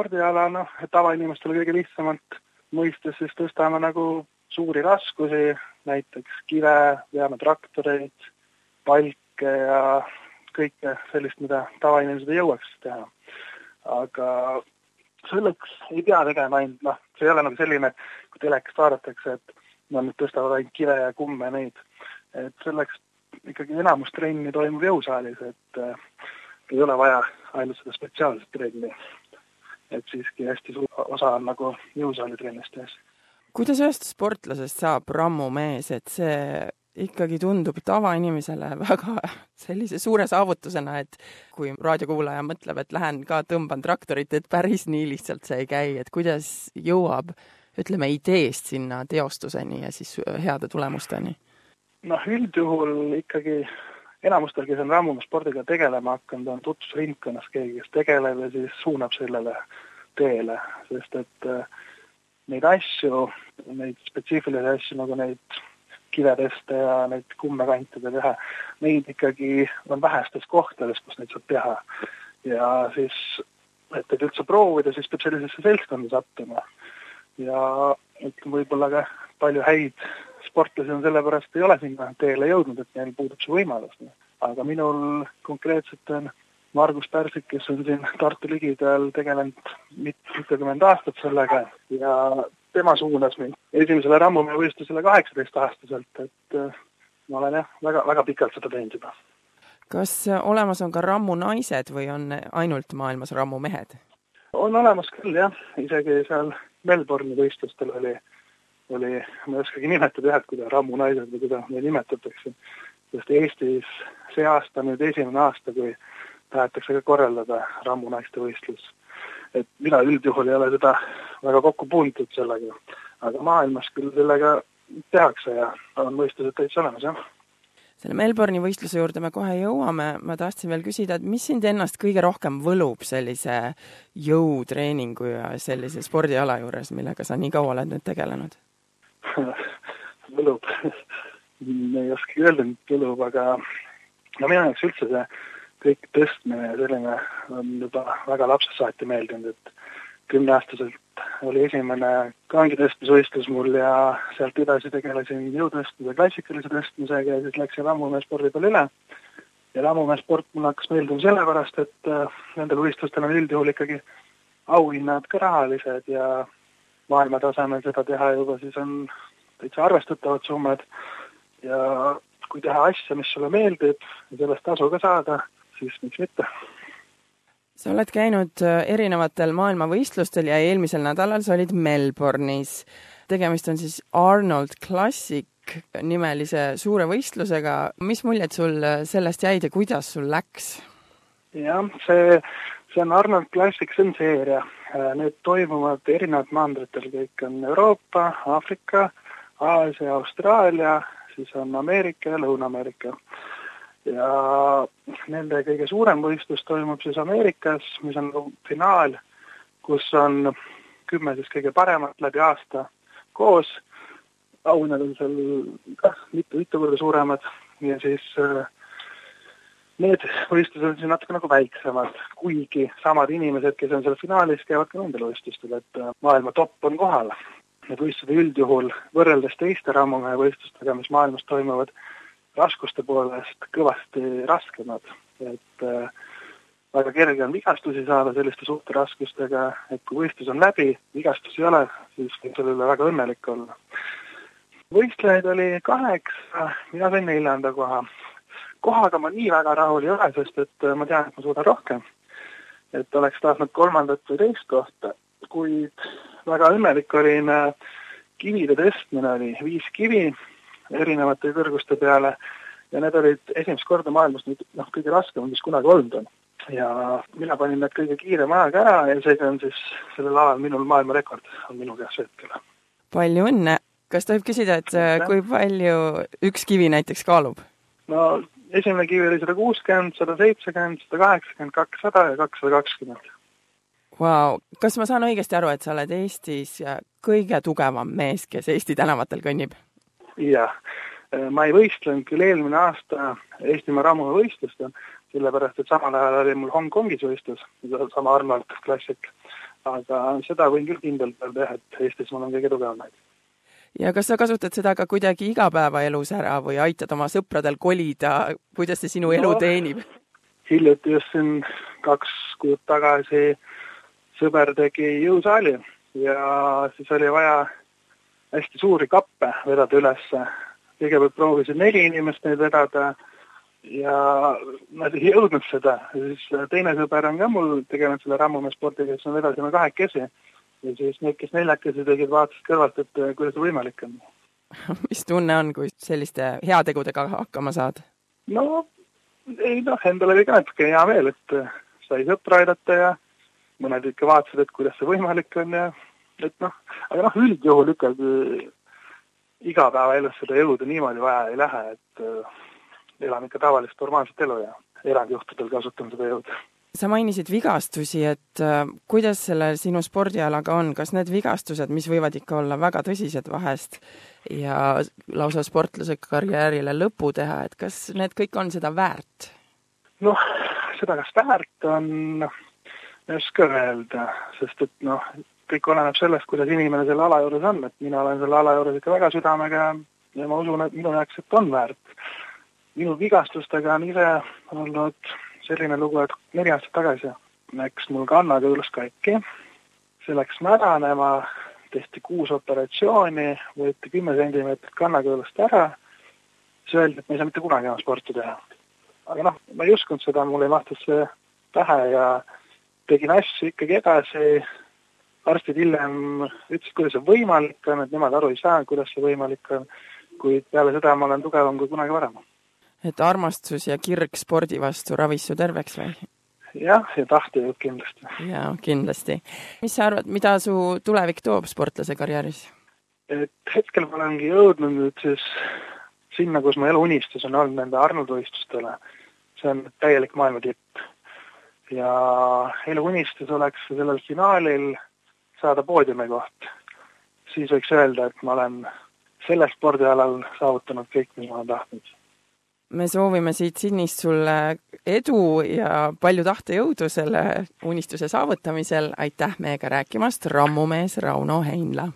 spordiala, noh, tavainimestel kõige lihtsamalt mõistes siis tõstame nagu suuri raskusi, näiteks kive, veame traktoreid, palke ja kõike sellist, mida tavainimesed ei jõuaks teha. aga selleks ei pea tegema ainult, noh, see ei ole nagu selline, kui telekast vaadatakse, et nad nüüd tõstavad ainult kive ja kumme ja neid. et selleks ikkagi enamus trenni toimub jõusaalis, et äh, ei ole vaja ainult seda spetsiaalset trenni. Et siiski hästi suur osa on nagu jõusaalitrennist ees. kuidas ühest sportlasest saab rammumees, et see ikkagi tundub tavainimesele väga sellise suure saavutusena, et kui raadiokuulaja mõtleb, et lähen ka tõmban traktorit, et päris nii lihtsalt see ei käi, et kuidas jõuab ütleme, ideest sinna teostuseni ja siis heade tulemusteni? noh, üldjuhul ikkagi enamustel, kes on rammumisspordiga tegelema hakanud, on tutvusringkonnas keegi, kes tegeleb ja siis suunab sellele teele, sest et äh, neid asju, neid spetsiifilisi asju nagu neid kiveteste ja neid kummekantide teha, neid ikkagi on vähestes kohtades, kus neid saab teha. ja siis, et, et üldse proovida, siis peab sellisesse seltskonda sattuma. ja ütleme, võib-olla ka palju häid sportlasi on sellepärast, ei ole sinna teele jõudnud, et neil puudub see võimalus. aga minul konkreetselt on Margus Pärsik, kes on siin Tartu ligidal tegelenud mitukümmend aastat sellega ja tema suunas mind esimesele rammumeevõistlusele kaheksateistaastaselt, et äh, ma olen jah, väga, väga pikalt seda teinud juba. kas olemas on ka rammunaised või on ainult maailmas rammumehed? on olemas küll jah, isegi seal Melbourne'i võistlustel oli, oli, ma ei oskagi nimetada jah, et kuidas rammunaised või kuidas neid nimetatakse, sest Eestis see aasta on nüüd esimene aasta, kui tahetakse ka korraldada rammunaiste võistlus. et mina üldjuhul ei ole seda väga kokku puutunud sellega, aga maailmas küll sellega tehakse ja on võistlused täitsa olemas, jah. Selle Melbourne'i võistluse juurde me kohe jõuame, ma tahtsin veel küsida, et mis sind ennast kõige rohkem võlub sellise jõutreeningu ja sellise spordiala juures, millega sa nii kaua oled nüüd tegelenud võlub ei oskagi öelda, et võlub, aga no minu jaoks üldse see kõik tõstmine ja selline on juba väga lapsest saati meeldinud, et kümneaastaselt oli esimene kangitõstmisvõistlus mul ja sealt edasi tegelesin jõutõstmise, klassikalise tõstmisega ja siis läksin lammumeespordi peale üle. ja lammumeesport mulle hakkas meeldima sellepärast, et äh, nendel võistlustel on üldjuhul ikkagi auhinnad ka rahalised ja maailma tasemel seda teha juba siis on täitsa arvestatavad summad ja kui teha asja, mis sulle meeldib ja sellest tasu ka saada, siis miks mitte. sa oled käinud äh, erinevatel maailmavõistlustel ja eelmisel nädalal sa olid Melbourne'is. tegemist on siis Arnold Classic nimelise suure võistlusega. mis muljed sul äh, sellest jäid ja kuidas sul läks? jah, see, see on Arnold Classic, see on seeria. Äh, need toimuvad erinevatel mandritel, kõik on Euroopa, Aafrika, Aasia, Austraalia, siis on Ameerika ja Lõuna-Ameerika. Ja nende kõige suurem võistlus toimub siis Ameerikas, mis on finaal, kus on kümme siis kõige paremat läbi aasta koos, auhinnad on seal kah mitu-mitu korda suuremad. Ja siis äh, need võistlused on siis natuke nagu väiksemad, kuigi samad inimesed, kes on seal finaalis, käivad ka nendel võistlustel, et äh, maailma topp on kohal. Need võistlused üldjuhul võrreldes teiste rammumehe võistlustega, mis maailmas toimuvad, raskuste poolest kõvasti raskemad, et äh, väga kerge on vigastusi saada selliste suurte raskustega, et kui võistlus on läbi, vigastusi ei ole, siis võib selle üle väga õnnelik olla. võistlejaid oli kaheksa, mina sain neljanda koha. Kohaga ma nii väga rahul ei ole, sest et äh, ma tean, et ma suudan rohkem. et oleks tahtnud kolmandat või teist kohta, kuid väga õnnelik olin, äh, kivide tõstmine oli viis kivi erinevate kõrguste peale ja need olid esimest korda maailmas nüüd noh, kõige raskemad, mis kunagi olnud on. ja mina panin need kõige kiirema ajaga ära ja seega on siis sellel alal minul maailmarekord on minu käes hetkel. palju õnne! kas tohib küsida, et ja. kui palju üks kivi näiteks kaalub? no esimene kivi oli sada kuuskümmend, sada seitsekümmend, sada kaheksakümmend, kakssada ja kakssada kakskümmend. Vau, kas ma saan õigesti aru, et sa oled Eestis kõige tugevam mees, kes Eesti tänavatel kõnnib? jah, äh, ma ei võistlenud küll eelmine aasta Eestimaa raamuvõistlustel, sellepärast et samal ajal oli mul Hongkongis võistlus, sama Arnold Classic, aga seda võin küll kindlalt öelda jah, et Eestis ma olen kõige tugevamaid. Ja kas sa kasutad seda ka kuidagi igapäevaelus ära või aitad oma sõpradel kolida, kuidas see sinu elu no, teenib? hiljuti just siin kaks kuud tagasi sõber tegi jõusaali ja siis oli vaja hästi suuri kappe vedada ülesse. kõigepealt proovisid neli inimest neid vedada ja nad ei jõudnud seda siis teine sõber on ka mul tegelenud selle rammumehe spordiga, siis me vedasime kahekesi ja siis need, kes neljakesi tegid, vaatasid kõrvalt, et kuidas see võimalik on. mis tunne on, kui selliste heategudega hakkama saad? no ei noh, endal oli ka natuke hea meel, et sai sõpra aidata ja mõned ikka vaatasid, et kuidas see võimalik on ja et noh, aga noh, üldjuhul ikkagi igapäevaelus seda jõudu niimoodi vaja ei lähe, et äh, elan ikka tavalist normaalset elu ja erandjuhtudel kasutan seda jõudu. Sa mainisid vigastusi, et äh, kuidas selle sinu spordialaga on, kas need vigastused, mis võivad ikka olla väga tõsised vahest ja lausa sportlase karjäärile lõpu teha, et kas need kõik on seda väärt? noh, seda kas väärt on, ei oska öelda, sest et noh, kõik oleneb sellest, kuidas inimene selle ala juures on, et mina olen selle ala juures ikka väga südamega ja ma usun, et minu jaoks, et on väärt. minu vigastustega on ise olnud selline lugu, et neli aastat tagasi läks mul kannakõõlus katki, see läks mädanema, tehti kuus operatsiooni, võeti kümme sentimeetrit kannakõõlust ära, siis öeldi, et me ei saa mitte kunagi enam sporti teha. aga noh, ma ei uskunud seda, mul ei mahtunud see pähe ja tegin asju ikkagi edasi, arstid hiljem ütlesid, kuidas see võimalik on, et nemad aru ei saa, kuidas see võimalik on, kuid peale seda ma olen tugevam kui kunagi varem. Et armastus ja kirg spordi vastu ravis su terveks või? jah, ja tahtejõud kindlasti. jaa, kindlasti. mis sa arvad, mida su tulevik toob sportlase karjääris? et hetkel ma olengi jõudnud nüüd siis sinna, kus mu elu unistus on olnud nende Arnoldi võistlustele. see on täielik maailma tipp. ja elu unistus oleks sellel finaalil saada poodiumi koht, siis võiks öelda, et ma olen sellel spordialal saavutanud kõik, mis ma olen tahtnud. Me soovime siit Sydneyst sulle edu ja palju tahtejõudu selle unistuse saavutamisel, aitäh meiega rääkimast, rammumees Rauno Heinla!